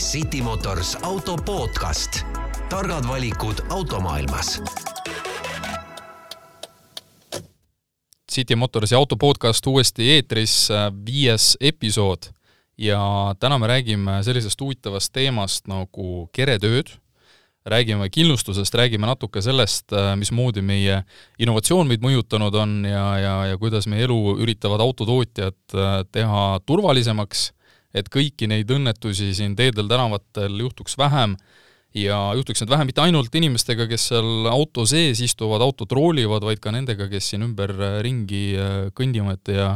City Motors auto podcast, targad valikud automaailmas. City Motorsi auto podcast uuesti eetris, viies episood. Ja täna me räägime sellisest huvitavast teemast nagu keretööd. Räägime kindlustusest, räägime natuke sellest, äh, mismoodi meie innovatsioon meid mõjutanud on ja, ja, ja kuidas meie elu üritavad autotootjad äh, teha turvalisemaks, et kõiki neid õnnetusi siin teedel-tänavatel juhtuks vähem ja juhtuks need vähem mitte ainult inimestega, kes seal auto sees istuvad, autot roolivad, vaid ka nendega, kes siin ümber äh, kõndivad ja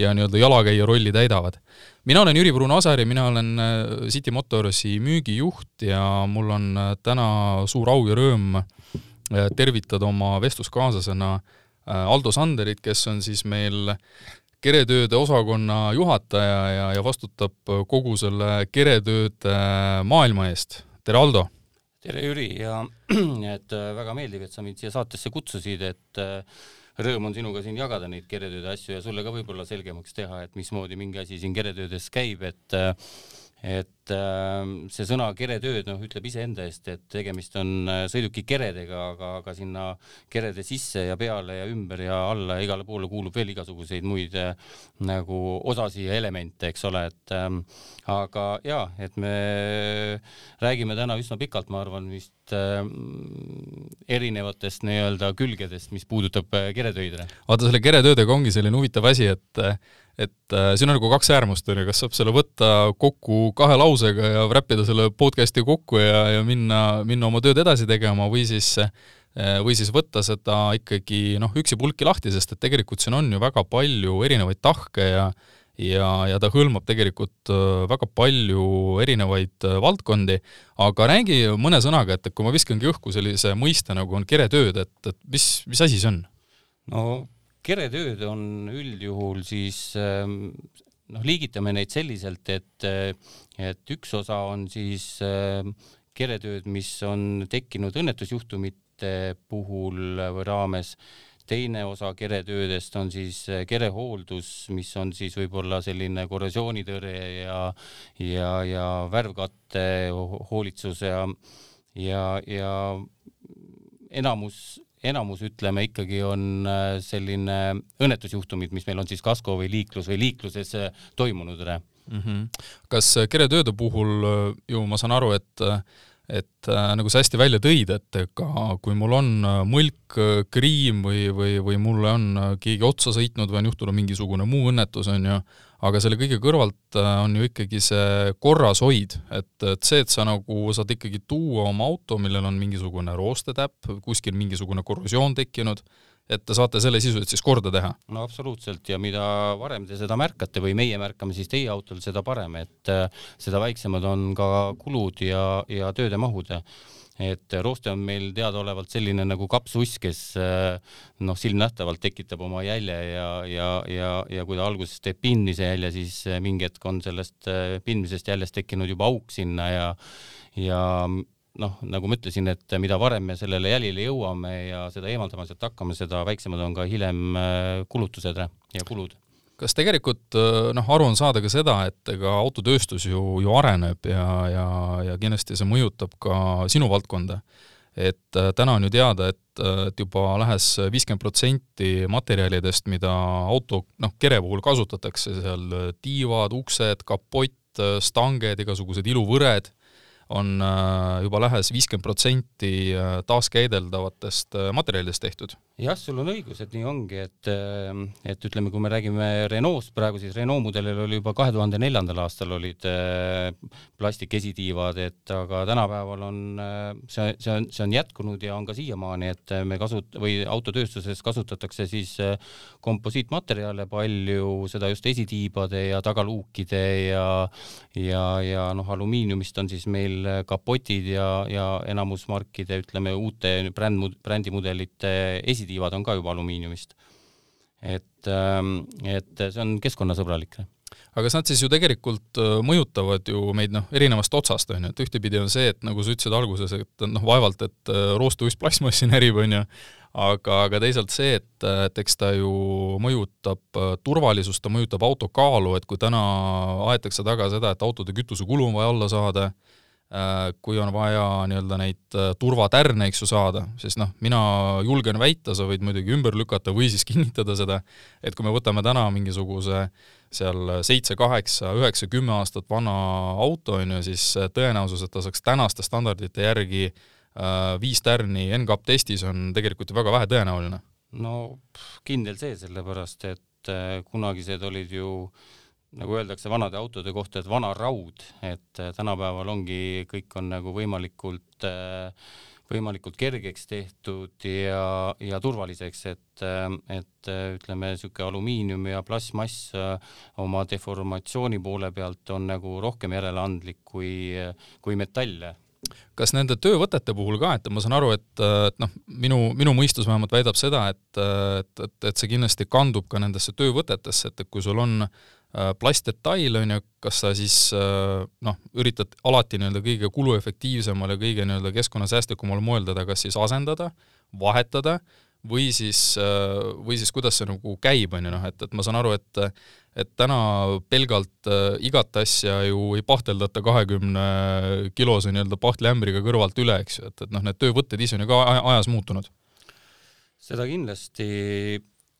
ja nii-öelda jalakäija rolli täidavad. Mina olen Jüri-Bruno Asar ja mina olen äh, City Motorsi müügijuht ja mul on äh, täna suur au ja rõõm äh, tervitada oma vestluskaaslasena Aldo Sanderit, kes on siis meil keretööde osakonna juhataja ja, ja vastutab kogu selle keretööde maailma eest. tere, Aldo! tere, Jüri, ja et väga meeldiv, et sa mind siia saatesse kutsusid, et rõõm on sinuga siin jagada neid keretööde asju ja sulle ka võib-olla selgemaks teha, et mismoodi mingi asi siin keretöödes käib, et et äh, see sõna keretööd noh, ütleb iseenda eest, et tegemist on äh, sõiduki keredega, aga, aga sinna kerede sisse ja peale ja ümber ja alla ja igale poole kuulub veel igasuguseid muid äh, nagu osasi ja elemente, eks ole, et ähm, aga ja, et me räägime täna üsna pikalt, ma arvan, vist erinevatest nii-öelda külgedest, mis puudutab keretöid. vaata, selle keretöödega ongi selline huvitav asi, et et äh, siin on nagu kaks äärmust, on ju, kas saab selle võtta kokku kahe lausega ja räppida selle podcast'i kokku ja, ja minna, minna oma tööd edasi tegema või siis äh, või siis võtta seda ikkagi noh, üksipulki lahti, sest et tegelikult siin on ju väga palju erinevaid tahke ja ja, ja ta hõlmab tegelikult äh, väga palju erinevaid valdkondi, aga räägi mõne sõnaga, et, et kui ma viskangi õhku sellise mõiste nagu on keretööd, et, et mis, mis asi see on? no keretööd on üldjuhul siis ähm, noh, liigitame neid selliselt, et, äh, et üks osa on siis ähm, keretööd, mis on tekkinud õnnetusjuhtumite puhul või raames, teine osa keretöödest on siis äh, kerehooldus, mis on siis võib-olla selline korrosioonitõrje ja, ja, ja värvkatte hoolitsus ja, ja, ja enamus enamus, ütleme ikkagi on äh, selline õnnetusjuhtumid, mis meil on siis kasko või liiklus või liikluses äh, toimunud mm. -hmm. kas äh, keretööde puhul ju ma saan aru, et et äh, nagu sa hästi välja tõid, et ega kui mul on mõlk, kriim või, või, või mulle on keegi otsa sõitnud või on juhtunud mingisugune muu õnnetus, on ju, aga selle kõige kõrvalt äh, on ju ikkagi see korrashoid, et, et see, et sa nagu saad ikkagi tuua oma auto, millel on mingisugune roostetäpp, kuskil mingisugune korrosioon tekkinud, et te saate selle sisuliselt siis korda teha? no absoluutselt. Ja mida varem te seda märkate või meie märkame siis teie autol, seda parem, et äh, seda väiksemad on ka kulud ja, ja tööde mahud et rooste on meil teadaolevalt selline nagu kapsuss, kes eh, noh, silmnähtavalt tekitab oma jälje ja, ja, ja, ja kui ta alguses teeb pinnise jälje, siis eh, mingi hetk on sellest pindmisest jäljest tekkinud juba auk sinna ja, ja noh, nagu ma ütlesin, et mida varem me sellele jälile jõuame ja seda eemaldama sealt hakkame, seda väiksemad on ka hiljem kulutused ja kulud kas tegelikult äh, noh, aru on saada ka seda, et ega autotööstus ju, ju areneb ja, ja, ja kindlasti see mõjutab ka sinu valdkonda. et äh, täna on ju teada, et, äh, et juba lähes viiskümmend protsenti materjalidest, mida auto noh, kere puhul kasutatakse, seal tiivad, uksed, kapott, stanged, igasugused iluvõred on äh, juba lähes viiskümmend protsenti äh, taaskäideldavatest äh, materjalidest tehtud. jah, sul on õigus, et nii ongi, et, et ütleme, kui me räägime Renault'st praegu, siis Renault mudelil oli juba kahe tuhande neljandal aastal olid plastikesitiivad, et aga tänapäeval on see, see on, see on jätkunud ja on ka siiamaani, et me kasut- või autotööstuses kasutatakse siis komposiitmaterjale palju, seda just esitiibade ja tagaluukide ja ja, ja noh, alumiiniumist on siis meil meil kapotid ja, ja enamus markide, ütleme uute bränd, brändimudelite esitiivad on ka juba alumiiniumist. et, ähm, et see on keskkonnasõbralik aga kas nad siis ju tegelikult äh, mõjutavad ju meid noh, erinevast otsast, on ju, et ühtepidi on see, et nagu sa ütlesid alguses, et noh, vaevalt, et äh, roostuist plastmassi närib, on ju, aga, aga teisalt see, et, et eks ta ju mõjutab äh, turvalisust, ta mõjutab auto kaalu, et kui täna aetakse taga seda, et autode kütusekulu on vaja alla saada, kui on vaja nii-öelda neid turvatärne, eks ju, saada, siis noh, mina julgen väita, sa võid muidugi ümber lükata või siis kinnitada seda, et kui me võtame täna mingisuguse äh, seal seitse, kaheksa, üheksa, kümme aastat vana auto, on ju, siis tõenäosus, et ta saaks tänaste standardite järgi äh, viis tärni NCAP testis, on tegelikult ju väga vähetõenäoline. no kindel see, sellepärast et äh, kunagised olid ju nagu öeldakse vanade autode kohta, et vana raud, et äh, tänapäeval ongi, kõik on nagu võimalikult äh, võimalikult kergeks tehtud ja, ja turvaliseks, et, et ütleme, niisugune alumiinium ja plastmass oma deformatsiooni poole pealt on nagu rohkem järeleandlik kui, kui metall kas nende töövõtete puhul ka, et ma saan aru, et, et noh, minu, minu mõistus vähemalt väidab seda, et, et, et, et see kindlasti kandub ka nendesse töövõtetesse, et, et kui sul on äh, Äh, plastdetail, on ju, kas sa siis äh, noh, üritad alati nii-öelda kõige kuluefektiivsemal ja kõige nii-öelda keskkonnasäästlikumal moel teda kas siis asendada, vahetada, või siis, äh, või siis kuidas see nagu käib, on ju noh, et, et ma saan aru, et et täna pelgalt äh, igat asja ju ei pahteldata kahekümne kilose nii-öelda pahtliämbriga kõrvalt üle, eks ju, et, et noh, need töövõtted ise on ju ka ajas muutunud. seda kindlasti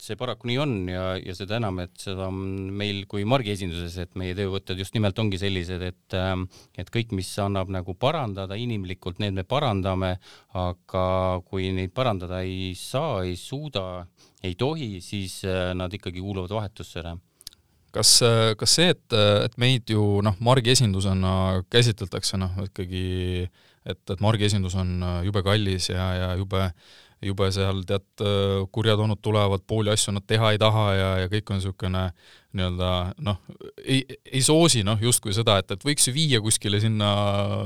see paraku nii on ja, ja seda enam, et seda on meil kui margiesinduses, et meie töövõtted just nimelt ongi sellised, et ähm, et kõik, mis annab nagu parandada inimlikult, need me parandame, aga kui neid parandada ei saa, ei suuda, ei tohi, siis äh, nad ikkagi kuuluvad vahetusse ära kas, äh, kas see, et, et meid ju noh, margiesindusena käsitletakse noh, ikkagi et, et margiesindus on äh, jube kallis ja, ja jube jube seal tead, kurjad onud tulevad, pooli asju nad teha ei taha ja, ja kõik on niisugune nii-öelda noh, ei, ei soosi noh, justkui seda, et, et võiks ju viia kuskile sinna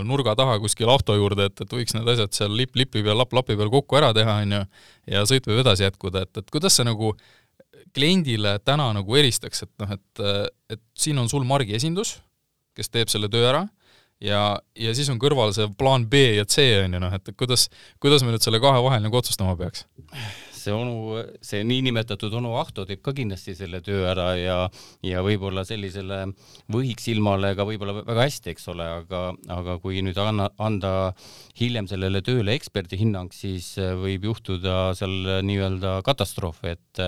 nurga taha kuskile auto juurde, et, et võiks need asjad seal lipp lipi peal, lapp lapi peal kokku ära teha, on ju, ja sõit võib edasi jätkuda, et, et kuidas see nagu kliendile täna nagu eristaks, et noh, et, et siin on sul margiesindus, kes teeb selle töö ära ja, ja siis on kõrval see plaan B ja C on ju noh, et kuidas, kuidas me nüüd selle kahe vahel nagu otsustama peaks? see onu, see niinimetatud onu Ahto teeb ka kindlasti selle töö ära ja, ja võib-olla sellisele võhiksilmale ka võib-olla väga hästi, eks ole, aga, aga kui nüüd anna, anda hiljem sellele tööle eksperdi hinnang, siis võib juhtuda seal nii-öelda katastroof, et,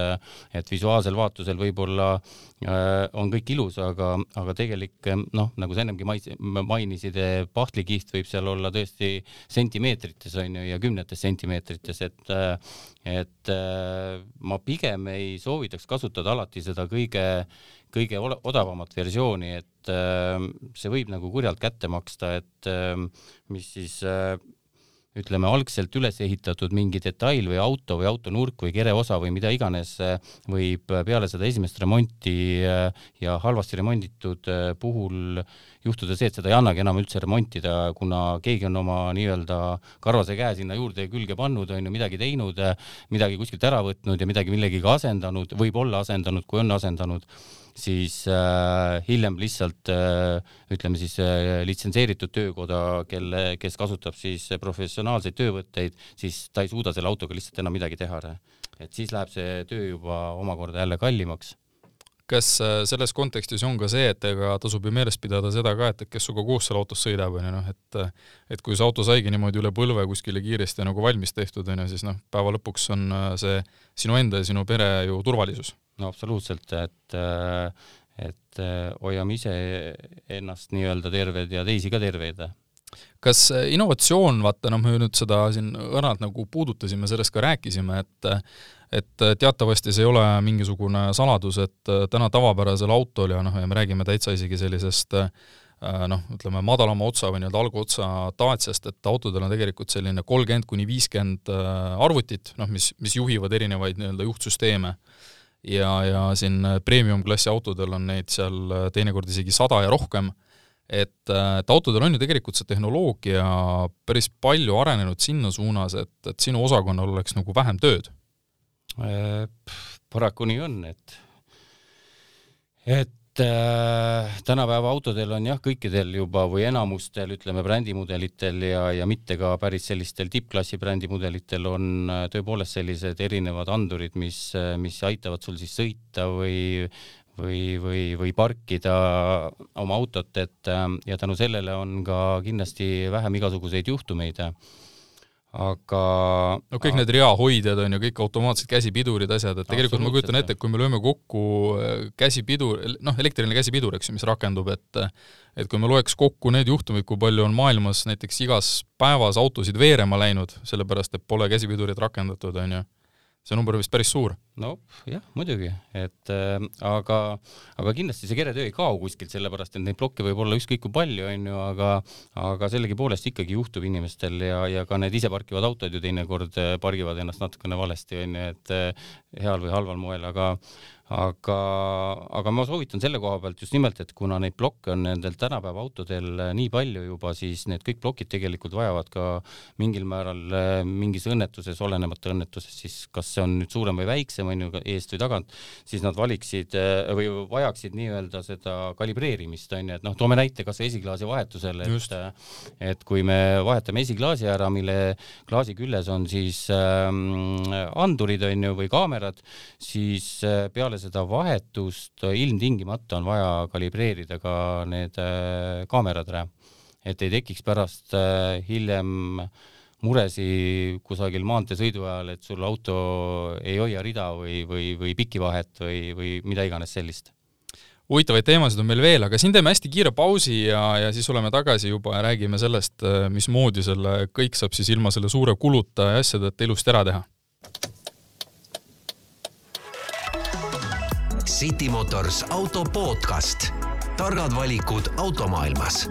et visuaalsel vaatusel võib-olla äh, on kõik ilus, aga, aga tegelik noh, nagu sa ennemgi mainisid, pahtlikiht võib seal olla tõesti sentimeetrites on ju ja kümnetes sentimeetrites, et et äh, ma pigem ei soovitaks kasutada alati seda kõige, kõige odavamat versiooni, et äh, see võib nagu kurjalt kätte maksta, et äh, mis siis ütleme, algselt üles ehitatud mingi detail või auto või autonurk või kereosa või mida iganes võib peale seda esimest remonti ja halvasti remonditud puhul juhtuda see, et seda ei annagi enam üldse remontida, kuna keegi on oma nii-öelda karvase käe sinna juurde külge pannud, on ju, midagi teinud, midagi kuskilt ära võtnud ja midagi millegiga asendanud, võib-olla asendanud, kui on asendanud siis äh, hiljem lihtsalt äh, ütleme siis äh, litsenseeritud töökoda, kelle, kes kasutab siis professionaalseid töövõtteid, siis ta ei suuda selle autoga lihtsalt enam midagi teha. et siis läheb see töö juba omakorda jälle kallimaks kas äh, selles kontekstis on ka see, et ega tasub ju meeles pidada seda ka, et, et kes sinuga koos seal autos sõidab, on ju noh, et et kui see auto saigi niimoodi üle põlve kuskile kiiresti nagu valmis tehtud, on ju, siis noh, päeva lõpuks on äh, see sinu enda ja sinu pere ju turvalisus. No absoluutselt, et et hoiame ise ennast nii-öelda terved ja teisi ka terveid kas innovatsioon, vaata noh, me nüüd seda siin õrnalt nagu puudutasime, sellest ka rääkisime, et et teatavasti see ei ole mingisugune saladus, et täna tavapärasel autol ja noh, ja me räägime täitsa isegi sellisest noh, ütleme madalama otsa või nii-öelda algotsa Daciast, et autodel on tegelikult selline kolmkümmend kuni viiskümmend arvutit, noh, mis, mis juhivad erinevaid nii-öelda juhtsüsteeme ja, ja siin premium-klassi autodel on neid seal äh, teinekord isegi sada ja rohkem, et, äh, et autodel on ju tegelikult see tehnoloogia päris palju arenenud sinna suunas, et, et sinu osakonnal oleks nagu vähem tööd? Äh, paraku nii on, et et äh, tänapäeva autodel on jah, kõikidel juba või enamustel, ütleme brändimudelitel ja, ja mitte ka päris sellistel tippklassi brändimudelitel on äh, tõepoolest sellised erinevad andurid, mis, äh, mis aitavad sul siis sõita või või, või, või parkida oma autot, et ja tänu sellele on ka kindlasti vähem igasuguseid juhtumeid aga no kõik need reahoidjad on ju kõik automaatsed käsipidurid, asjad, et tegelikult ma kujutan ette, et kui me lööme kokku äh, käsipidur, noh, elektriline käsipidur, eks ju, mis rakendub, et et kui me loeks kokku need juhtumid, kui palju on maailmas näiteks igas päevas autosid veerema läinud, sellepärast et pole käsipidurit rakendatud, on ju see number vist päris suur. no jah, muidugi, et äh, aga, aga kindlasti see keretöö ei kao kuskilt, sellepärast et neid plokke võib olla ükskõik kui palju, onju, aga aga sellegipoolest ikkagi juhtub inimestel ja, ja ka need iseparkivad autod ju teinekord äh, pargivad ennast natukene valesti, onju, et äh, heal või halval moel, aga aga, aga ma soovitan selle koha pealt just nimelt, et kuna neid plokke on nendel tänapäeva autodel äh, nii palju juba, siis need kõik plokid tegelikult vajavad ka mingil määral äh, mingis õnnetuses, olenemata õnnetusest, siis kas see on nüüd suurem või väiksem, on ju, eest või tagant, siis nad valiksid äh, või vajaksid nii-öelda seda kalibreerimist, on ju, et noh, toome näite kas või esiklaasi vahetusel, et et kui me vahetame esiklaasi ära, mille klaasi küljes on siis ähm, andurid, on ju, või kaamerad, siis peale peale seda vahetust ilmtingimata on vaja kalibreerida ka need äh, kaamerad ära, et ei tekiks pärast äh, hiljem muresi kusagil maanteesõidu ajal, et sul auto ei hoia rida või, või, või pikivahet või, või mida iganes sellist. Huvitavaid teemasid on meil veel, aga siin teeme hästi kiire pausi ja, ja siis oleme tagasi juba ja räägime sellest, äh, mismoodi selle kõik saab siis ilma selle suure kuluta ja asjadeta ilusti ära teha City Motors auto podcast. targad valikud automaailmas.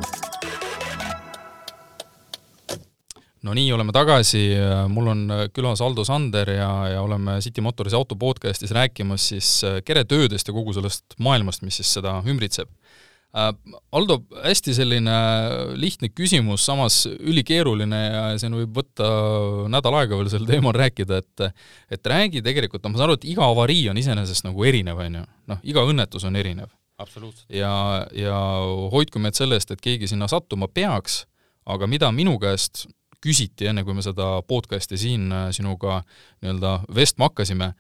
no nii, oleme tagasi, mul on külas Aldo Sander ja, ja oleme City Motorsi auto podcastis rääkimas siis keretöödest ja kogu sellest maailmast, mis siis seda ümbritseb Äh, Aldo, hästi selline lihtne küsimus, samas ülikeeruline ja siin võib võtta nädal aega veel sel teemal rääkida, et et räägi tegelikult, noh, ma saan aru, et iga avarii on iseenesest nagu erinev, on ju, noh, iga õnnetus on erinev. ja, ja hoidku meid selle eest, et keegi sinna sattuma peaks, aga mida minu käest küsiti, enne kui me seda podcast'i siin äh, sinuga nii-öelda vestma hakkasime,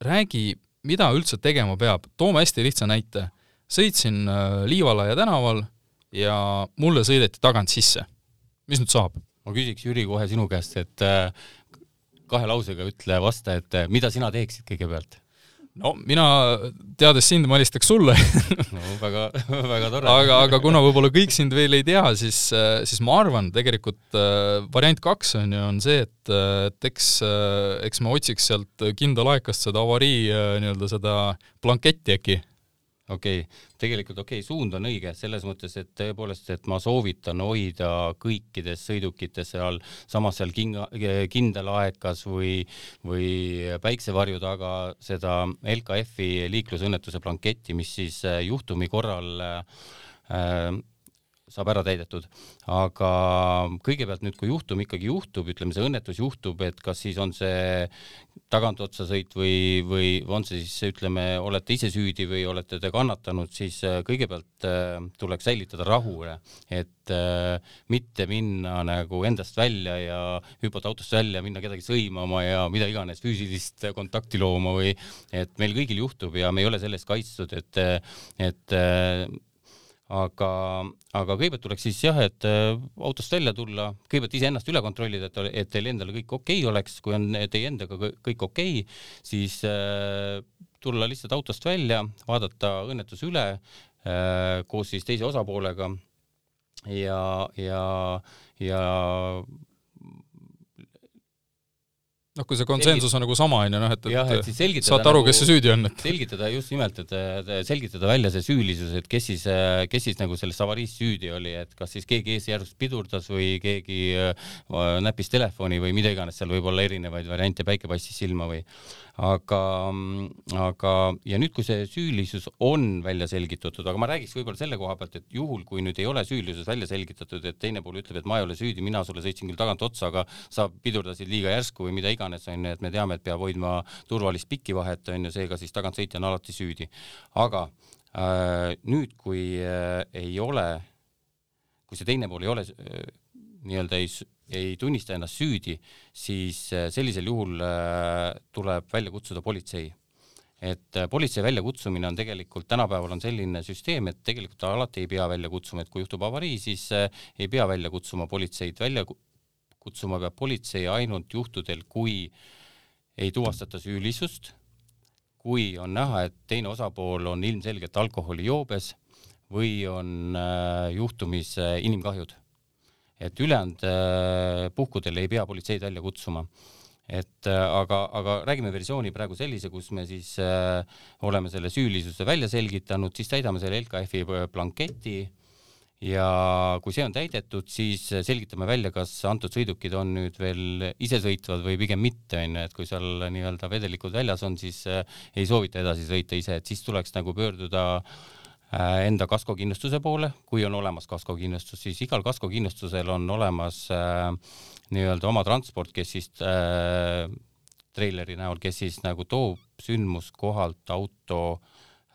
räägi, mida üldse tegema peab, toome hästi lihtsa näite sõitsin äh, Liivalaia tänaval ja mulle sõideti tagant sisse. mis nüüd saab? ma küsiks, Jüri, kohe sinu käest, et äh, kahe lausega ütle vasta, et äh, mida sina teeksid kõigepealt? no mina, teades sind, ma helistaks sulle no väga, väga tore. aga, aga kuna võib-olla kõik sind veel ei tea, siis, siis ma arvan, tegelikult variant kaks on ju, on see, et, et eks, eks ma otsiks sealt kindlalaekast seda avarii nii-öelda seda blanketti äkki okei okay., tegelikult okei okay,, suund on õige selles mõttes, et tõepoolest, et ma soovitan hoida kõikides sõidukites seal samas seal kinga, kindel aekas või, või päiksevarju taga seda LKF-i liiklusõnnetuse blanketti, mis siis äh, juhtumi korral äh, saab ära täidetud. aga kõigepealt nüüd, kui juhtum ikkagi juhtub, ütleme, see õnnetus juhtub, et kas siis on see tagantotsa sõit või, või on see siis, ütleme, olete ise süüdi või olete te kannatanud, siis äh, kõigepealt äh, tuleks säilitada rahu, et äh, mitte minna nagu endast välja ja hüpata autost välja, minna kedagi sõimama ja mida iganes, füüsilist kontakti looma või et meil kõigil juhtub ja me ei ole selle eest kaitstud, et, et aga, aga kõigepealt tuleks siis jah, et äh, autost välja tulla, kõigepealt iseennast üle kontrollida, et, et teil endal kõik okei okay oleks, kui on teie endaga kõik okei okay,, siis äh, tulla lihtsalt autost välja, vaadata õnnetus üle äh, koos siis teise osapoolega. Ja, ja, ja noh, kui see konsensus on nagu sama, on ju, noh, et, et, et saate aru nagu,, kes see süüdi on, et selgitada just nimelt, et selgitada välja see süülisus, et kes siis, kes siis nagu selles avariis süüdi oli, et kas siis keegi ees järsku pidurdas või keegi äh, näppis telefoni või mida iganes, seal võib olla erinevaid variante, päike paistis silma või aga, aga ja nüüd, kui see süülisus on välja selgitatud, aga ma räägiks võib-olla selle koha pealt, et juhul, kui nüüd ei ole süülisus välja selgitatud, et teine pool ütleb, et ma ei ole süüdi, mina sulle sõitsin küll tagant otsa, aga sa pidurdasid liiga järsku või mida iganes, onju, et me teame, et peab hoidma turvalist pikivahet, onju, seega siis tagantsõitja on alati süüdi. aga nüüd, kui ei ole, kui see teine pool ei ole nii-öelda ei, ei tunnista ennast süüdi, siis sellisel juhul tuleb välja kutsuda politsei et politsei väljakutsumine on tegelikult, tänapäeval on selline süsteem, et tegelikult alati ei pea välja kutsuma, et kui juhtub avarii, siis ei pea välja kutsuma politseid, välja kutsuma peab politsei ainult juhtudel, kui ei tuvastata süülisust, kui on näha, et teine osapool on ilmselgelt alkoholijoobes või on äh, juhtumis äh, inimkahjud. Et ülejäänud äh, puhkudel ei pea politseid välja kutsuma. Et aga, aga räägime versiooni praegu sellise, kus me siis äh, oleme selle süülisuse välja selgitanud, siis täidame selle LKF-i blanketi äh, ja kui see on täidetud, siis selgitame välja, kas antud sõidukid on nüüd veel isesõitvad või pigem mitte, onju, et kui seal nii-öelda vedelikud väljas on, siis äh, ei soovita edasi sõita ise, et siis tuleks nagu pöörduda äh, enda kaskokindlustuse poole, kui on olemas kaskokindlustus, siis igal kaskokindlustusel on olemas äh, nii-öelda oma transport, kes siis äh, treileri näol, kes siis nagu toob sündmuskohalt auto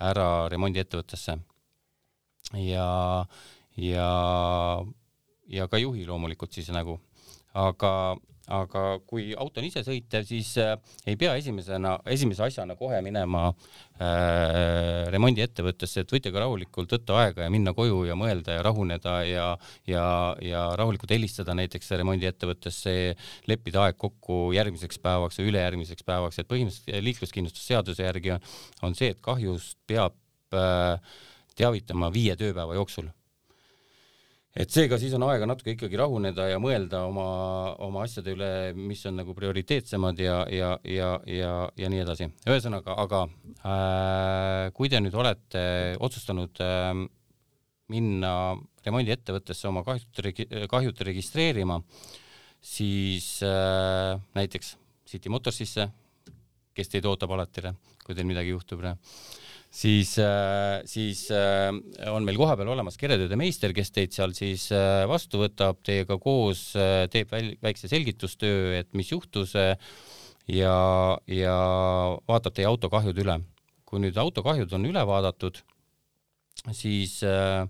ära remondiettevõttesse. Ja ja, ja ka juhi loomulikult siis nagu, aga, aga kui auto on isesõitev, siis äh, ei pea esimesena, esimese asjana kohe minema äh, remondiettevõttesse, et võite ka rahulikult võtta aega ja minna koju ja mõelda ja rahuneda ja, ja, ja rahulikult helistada näiteks remondiettevõttesse, leppida aeg kokku järgmiseks päevaks või ülejärgmiseks päevaks, et põhimõtteliselt liikluskindlustusseaduse järgi on, on see, et kahjust peab äh, teavitama viie tööpäeva jooksul et seega siis on aega natuke ikkagi rahuneda ja mõelda oma, oma asjade üle, mis on nagu prioriteetsemad ja, ja, ja, ja, ja nii edasi. ühesõnaga, aga äh, kui te nüüd olete otsustanud äh, minna remondiettevõttesse oma kahjut, kahjut registreerima, siis äh, näiteks City Motorsisse, kes teid ootab alati, kui teil midagi juhtub siis, äh, siis äh, on meil kohapeal olemas keretööde meister, kes teid seal siis äh, vastu võtab, teiega koos teeb väikse selgitustöö, et mis juhtus ja, ja vaatab teie autokahjud üle. kui nüüd autokahjud on üle vaadatud, siis äh,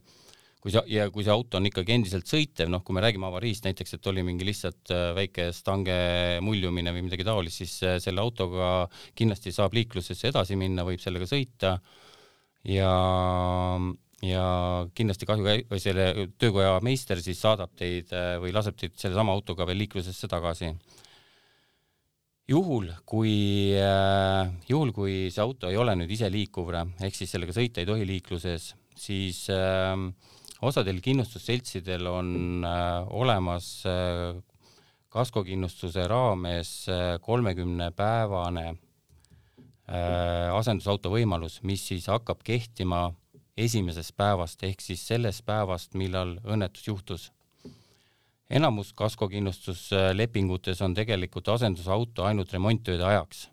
kui see ja kui see auto on ikkagi endiselt sõitev, noh, kui me räägime avariist näiteks, et oli mingi lihtsalt äh, väike stange muljumine või midagi taolist, siis äh, selle autoga kindlasti saab liiklusesse edasi minna, võib sellega sõita ja ja kindlasti kahju või selle töökoja meister siis saadab teid äh, või laseb teid sellesama autoga veel liiklusesse tagasi. juhul, kui, juhul kui see auto ei ole nüüd iseliikuv ehk siis sellega sõita ei tohi liikluses, siis äh, osadel kindlustusseltsidel on äh, olemas äh, kaskokindlustuse raames äh, kolmekümne päevane äh, asendusauto võimalus, mis siis hakkab kehtima esimesest päevast ehk siis sellest päevast, millal õnnetus juhtus. enamus kaskokindlustuslepingutes on tegelikult asendusauto ainult remonttööde ajaks.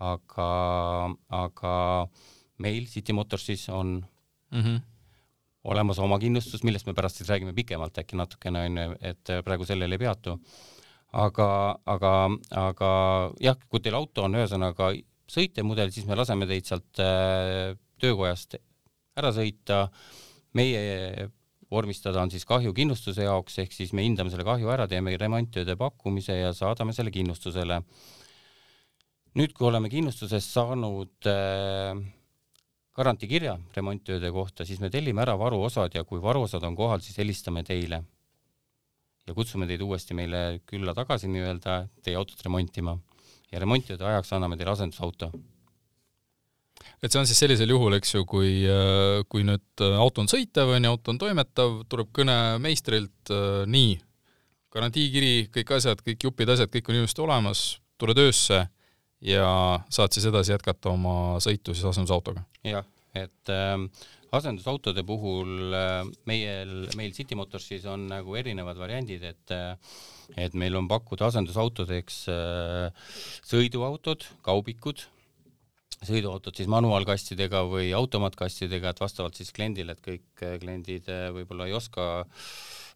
aga, aga meil City Motorsis on mm -hmm olemas oma kindlustus, millest me pärast siis räägime pikemalt äkki natukene onju, et praegu sellel ei peatu. aga, aga, aga jah, kui teil auto on ühesõnaga sõitjamudel, siis me laseme teid sealt äh, töökojast ära sõita. meie vormistada on siis kahju kindlustuse jaoks, ehk siis me hindame selle kahju ära, teeme remonttööde pakkumise ja saadame selle kindlustusele. nüüd, kui oleme kindlustusest saanud äh, garantiikirja remonttööde kohta, siis me tellime ära varuosad ja kui varuosad on kohal, siis helistame teile. Ja kutsume teid uuesti meile külla tagasi nii-öelda teie autot remontima. Ja remonttööde ajaks anname teile asendusauto. et see on siis sellisel juhul, eks ju, kui, äh, kui nüüd äh, auto on sõitev, on ju, auto on toimetav, tuleb kõne meistrilt äh,, nii, garantiikiri, kõik asjad, kõik jupid, asjad, kõik on ilusti olemas, tule töösse ja saad siis edasi jätkata oma sõitu siis asendusautoga. jah, et äh, asendusautode puhul äh, meil, meil City Motorsis on nagu erinevad variandid, et äh, et meil on pakkuda asendusautodeks äh, sõiduautod, kaubikud, sõiduautod siis manuaalkastidega või automaatkastidega, et vastavalt siis kliendile, et kõik äh, kliendid äh, võib-olla ei oska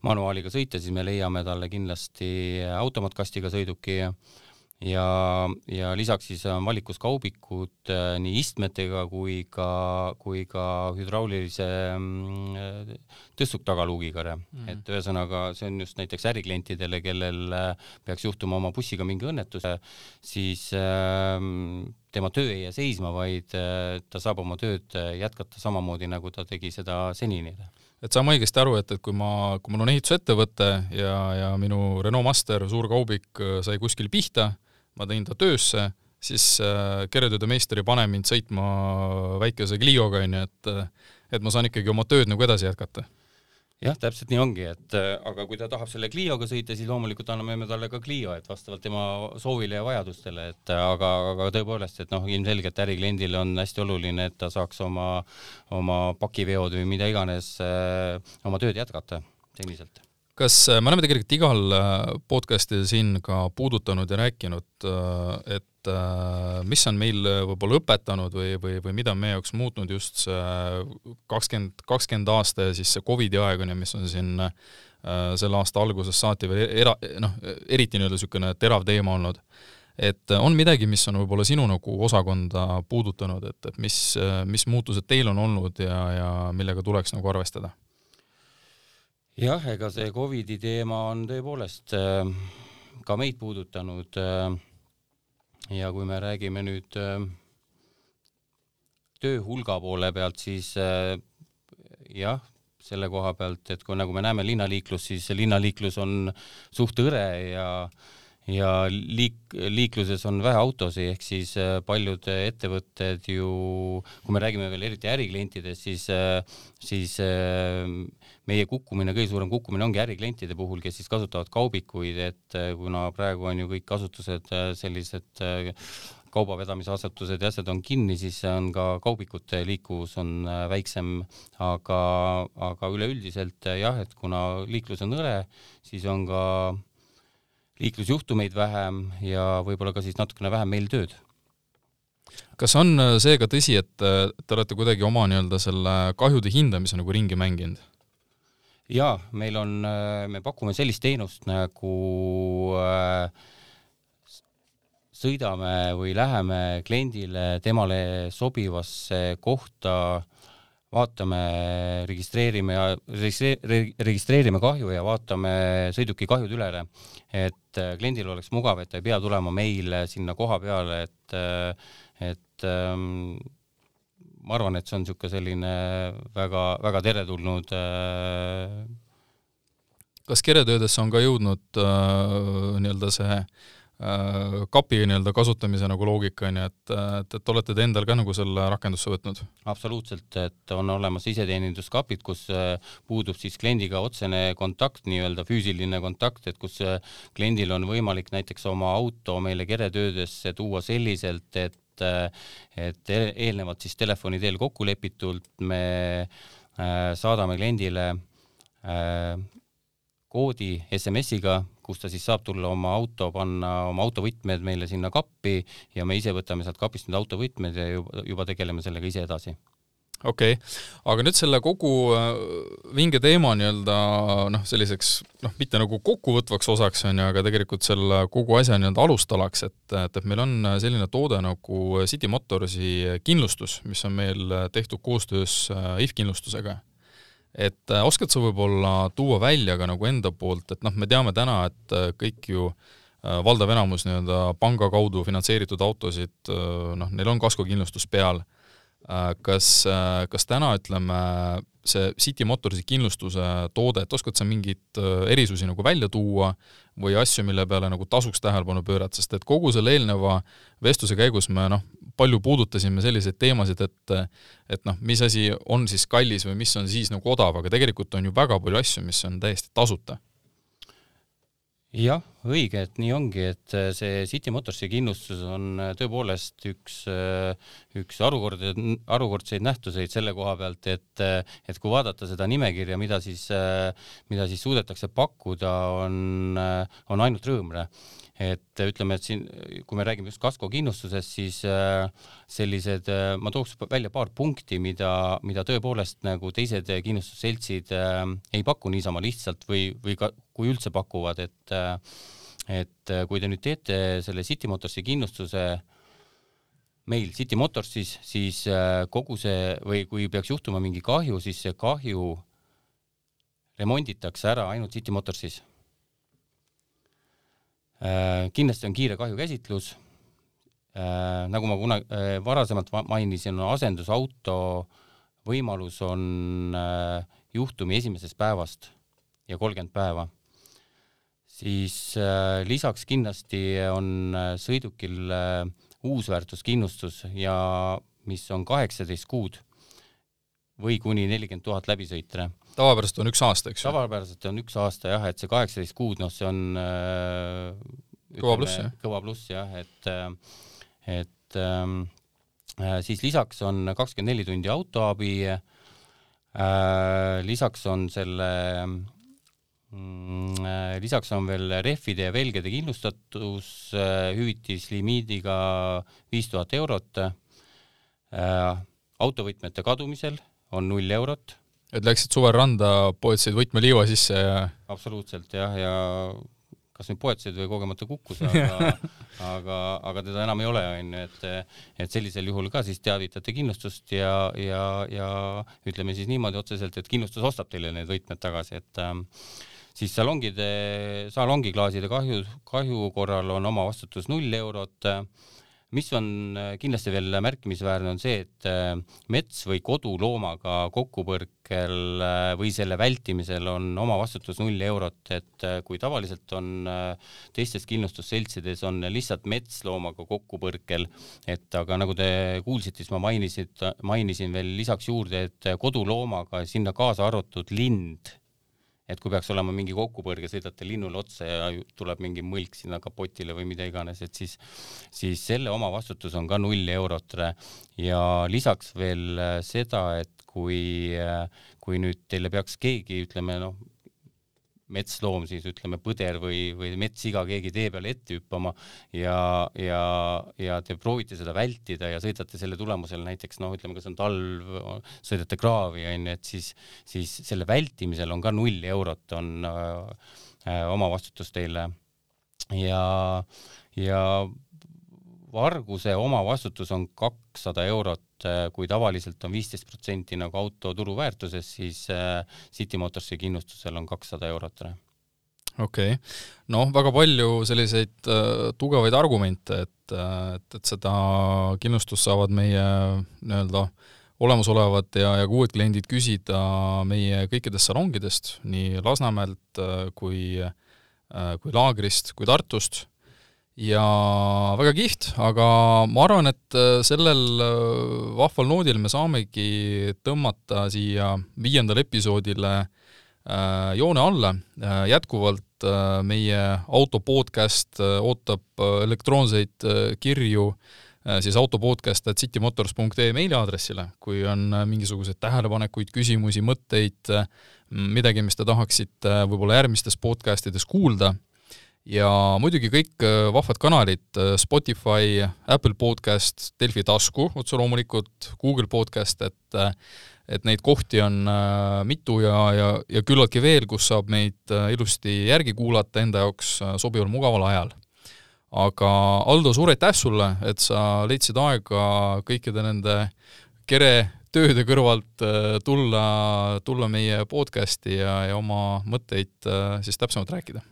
manuaaliga sõita, siis me leiame talle kindlasti automaatkastiga sõiduki ja, ja lisaks siis on valikus kaubikud äh, nii istmetega kui ka, kui ka hüdraulilise tõssuktagaluugiga mm. -hmm. et ühesõnaga, see on just näiteks äriklientidele, kellel äh, peaks juhtuma oma bussiga mingi õnnetus, siis äh, tema töö ei jää seisma, vaid äh, ta saab oma tööd äh, jätkata samamoodi, nagu ta tegi seda senini. Et saan ma õigesti aru, et, et kui ma, kui mul on ehitusettevõte ja, ja minu Renault Master, suur kaubik, sai kuskil pihta, ma tõin ta töösse, siis äh, keretööde meister ei pane mind sõitma väikese Clioga, on ju, et et ma saan ikkagi oma tööd nagu edasi jätkata jah, täpselt nii ongi, et äh, aga kui ta tahab selle Clioga sõita, siis loomulikult anname me talle ka Clio, et vastavalt tema soovile ja vajadustele, et äh, aga, aga tõepoolest, et noh, ilmselgelt ärikliendile on hästi oluline, et ta saaks oma, oma pakiveod või mida iganes äh, oma tööd jätkata seniselt kas me oleme tegelikult igal podcast'il siin ka puudutanud ja rääkinud, äh, et mis on meil võib-olla õpetanud või, või, või mida on meie jaoks muutnud just see kakskümmend, kakskümmend aasta ja siis see Covidi aeg on ju, mis on siin selle aasta algusest saati veel era-, noh, eriti nii-öelda niisugune terav teema olnud. et on midagi, mis on võib-olla sinu nagu osakonda puudutanud, et, et mis, mis muutused teil on olnud ja, ja millega tuleks nagu arvestada? jah, ega see Covidi teema on tõepoolest äh, ka meid puudutanud äh,. Ja kui me räägime nüüd äh, töö hulga poole pealt, siis äh, jah, selle koha pealt, et kui nagu me näeme linnaliiklust, siis linnaliiklus on suht hõre ja ja liik-, liikluses on vähe autosid, ehk siis äh, paljud ettevõtted ju, kui me räägime veel eriti äriklientidest, siis, siis meie kukkumine, kõige suurem kukkumine ongi äriklientide puhul, kes siis kasutavad kaubikuid, et äh, kuna praegu on ju kõik asutused äh, sellised äh, kaubavedamisasutused ja asjad on kinni, siis on ka kaubikute liikuvus on väiksem, aga, aga üleüldiselt jah, et kuna liiklus on hõre, siis on ka liiklusjuhtumeid vähem ja võib-olla ka siis natukene vähem meil tööd kas on seega tõsi, et te olete kuidagi oma nii-öelda selle kahjude hindamise nagu ringi mänginud? Jaa, meil on, äh, me pakume sellist teenust nagu äh, sõidame või läheme kliendile temale sobivasse kohta, vaatame, registreerime ja registreerime kahju ja vaatame sõiduki kahjud üle, et äh, kliendil oleks mugav, et ta ei pea tulema meile sinna koha peale, et, et ähm, ma arvan, et see on niisugune selline väga-väga teretulnud äh... kas keretöödesse on ka jõudnud äh, nii-öelda see äh, kapi nii-öelda kasutamise nagu loogika on ju, et, et, et olete te endal ka nagu selle rakendusse võtnud? absoluutselt, et on olemas iseteeninduskapid, kus äh, puudub siis kliendiga otsene kontakt, nii-öelda füüsiline kontakt, et kus äh, kliendil on võimalik näiteks oma auto meile keretöödesse tuua selliselt, et et, et eelnevalt siis telefoni teel kokku lepitult me äh, saadame kliendile äh, koodi SMS-iga, kus ta siis saab tulla oma auto, panna oma autovõtmed meile sinna kappi ja me ise võtame sealt kapist need autovõtmed ja juba, juba tegeleme sellega ise edasi okei okay., aga nüüd selle kogu äh, vinge teema nii-öelda noh, selliseks noh, mitte nagu kokkuvõtvaks osaks on ju, aga tegelikult selle kogu asja nii-öelda alustalaks, et, et, et meil on selline toode nagu City Motorsi kindlustus, mis on meil tehtud koostöös äh, IF kindlustusega. et äh, oskad sa võib-olla tuua välja ka nagu enda poolt, et noh, me teame täna, et kõik ju valdav enamus nii-öelda panga kaudu finantseeritud autosid, noh, neil on kaskokindlustus peal kas, äh, kas täna ütleme, see City Motorsi kindlustuse toode, et oskad sa mingeid äh, erisusi nagu välja tuua või asju, mille peale nagu tasuks tähelepanu pöörata, sest et kogu selle eelneva vestluse käigus me noh, palju puudutasime selliseid teemasid, et et noh, mis asi on siis kallis või mis on siis nagu odav, aga tegelikult on ju väga palju asju, mis on täiesti tasuta jah, õige, et nii ongi, et äh, see City Motorsi kindlustus on äh, tõepoolest üks, äh, üks harukord, harukordseid nähtuseid selle koha pealt, et, et kui vaadata seda nimekirja, mida siis, mida siis suudetakse pakkuda, on, on ainult rõõm et ütleme, et siin, kui me räägime just kaskokindlustusest, siis äh, sellised, äh, ma tooks välja paar punkti, mida, mida tõepoolest nagu teised kindlustusseltsid äh, ei paku niisama lihtsalt või, või ka kui üldse pakuvad, et et kui te nüüd teete selle City Motorsi kindlustuse meil City Motorsis, siis kogu see või kui peaks juhtuma mingi kahju, siis see kahju remonditakse ära ainult City Motorsis. Äh, kindlasti on kiire kahjukäsitlus. nagu ma kunagi varasemalt mainisin, asendusauto võimalus on juhtumi esimesest päevast ja kolmkümmend päeva siis äh, lisaks kindlasti on äh, sõidukil äh, uusväärtuskindlustus ja mis on kaheksateist kuud või kuni nelikümmend tuhat läbisõitre. tavapäraselt on üks aasta, eks ju? tavapäraselt on üks aasta jah, et see kaheksateist kuud, noh, see on äh, kõva pluss, jah? kõva pluss jah, et, et ähm, äh, siis lisaks on kakskümmend neli tundi autoabi äh,, lisaks on selle Mm, äh, lisaks on veel rehvide ja velgede kindlustatus äh, hüvitis limiidiga viis tuhat eurot. Äh, autovõtmete kadumisel on null eurot. et läksid suvel randa, poetasid võtmeliiva sisse ja? absoluutselt jah, ja kas nüüd poetasid või kogemata kukkus, aga aga, aga teda enam ei ole, onju, et et sellisel juhul ka siis teavitate kindlustust ja, ja, ja ütleme siis niimoodi otseselt, et kindlustus ostab teile need võtmed tagasi, et äh, siis salongide, salongiklaaside kahju, kahju korral on omavastutus null eurot. Mis on kindlasti veel märkimisväärne, on see, et äh, mets või koduloomaga kokkupõrkel äh, või selle vältimisel on omavastutus null eurot, et äh, kui tavaliselt on teistes kindlustusseltsides on lihtsalt metsloomaga kokkupõrkel, et aga nagu te kuulsite, siis ma mainisin, mainisin veel lisaks juurde, et koduloomaga sinna kaasa arvatud lind et kui peaks olema mingi kokkupõrge, sõidate linnule otsa ja tuleb mingi mõlk sinna kapotile või mida iganes, et siis, siis selle omavastutus on ka null eurot. Ja lisaks veel seda, et kui, kui nüüd teile peaks keegi, ütleme noh, metsloom siis ütleme põder või, või metssiga keegi tee peale ette hüppama ja, ja, ja te proovite seda vältida ja sõidate selle tulemusel näiteks noh, ütleme, kas on talv, sõidate kraavi onju, et siis, siis selle vältimisel on ka null eurot on äh, omavastutus teile ja, ja varguse omavastutus on kakssada eurot Äh, kui tavaliselt on viisteist protsenti nagu auto turuväärtuses, siis äh, City Motorsi kindlustusel on kakssada eurot. okei okay., noh, väga palju selliseid äh, tugevaid argumente, et, äh, et, et seda kindlustust saavad meie nii-öelda olemasolevad ja, ja ka uued kliendid küsida meie kõikidest salongidest, nii Lasnamäelt kui, kui Laagrist kui Tartust ja väga kihvt, aga ma arvan, et äh, sellel äh, vahval noodil me saamegi tõmmata siia viiendale episoodile äh, joone alla, jätkuvalt meie auto podcast ootab elektroonseid kirju siis autopodcast at citymotors.ee meiliaadressile, kui on mingisuguseid tähelepanekuid, küsimusi, mõtteid, midagi, mis te tahaksite võib-olla järgmistes podcast ides kuulda ja muidugi kõik äh, vahvad kanalid, äh, Spotify, Apple Podcast, Delfi tasku otse loomulikult, Google Podcast, et äh, et neid kohti on mitu ja, ja, ja küllaltki veel, kus saab meid ilusti järgi kuulata enda jaoks sobival mugaval ajal. aga Aldo, suur aitäh sulle, et sa leidsid aega kõikide nende kere tööde kõrvalt tulla, tulla meie podcasti ja, ja oma mõtteid siis täpsemalt rääkida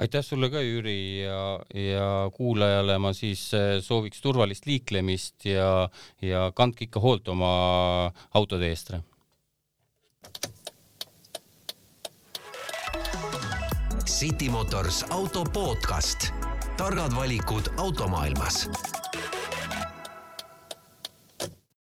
aitäh sulle ka, Jüri, ja, ja kuulajale ma siis äh, sooviks turvalist liiklemist ja, ja kandke ikka hoolt oma autode eest. City Motors auto podcast, targad valikud automaailmas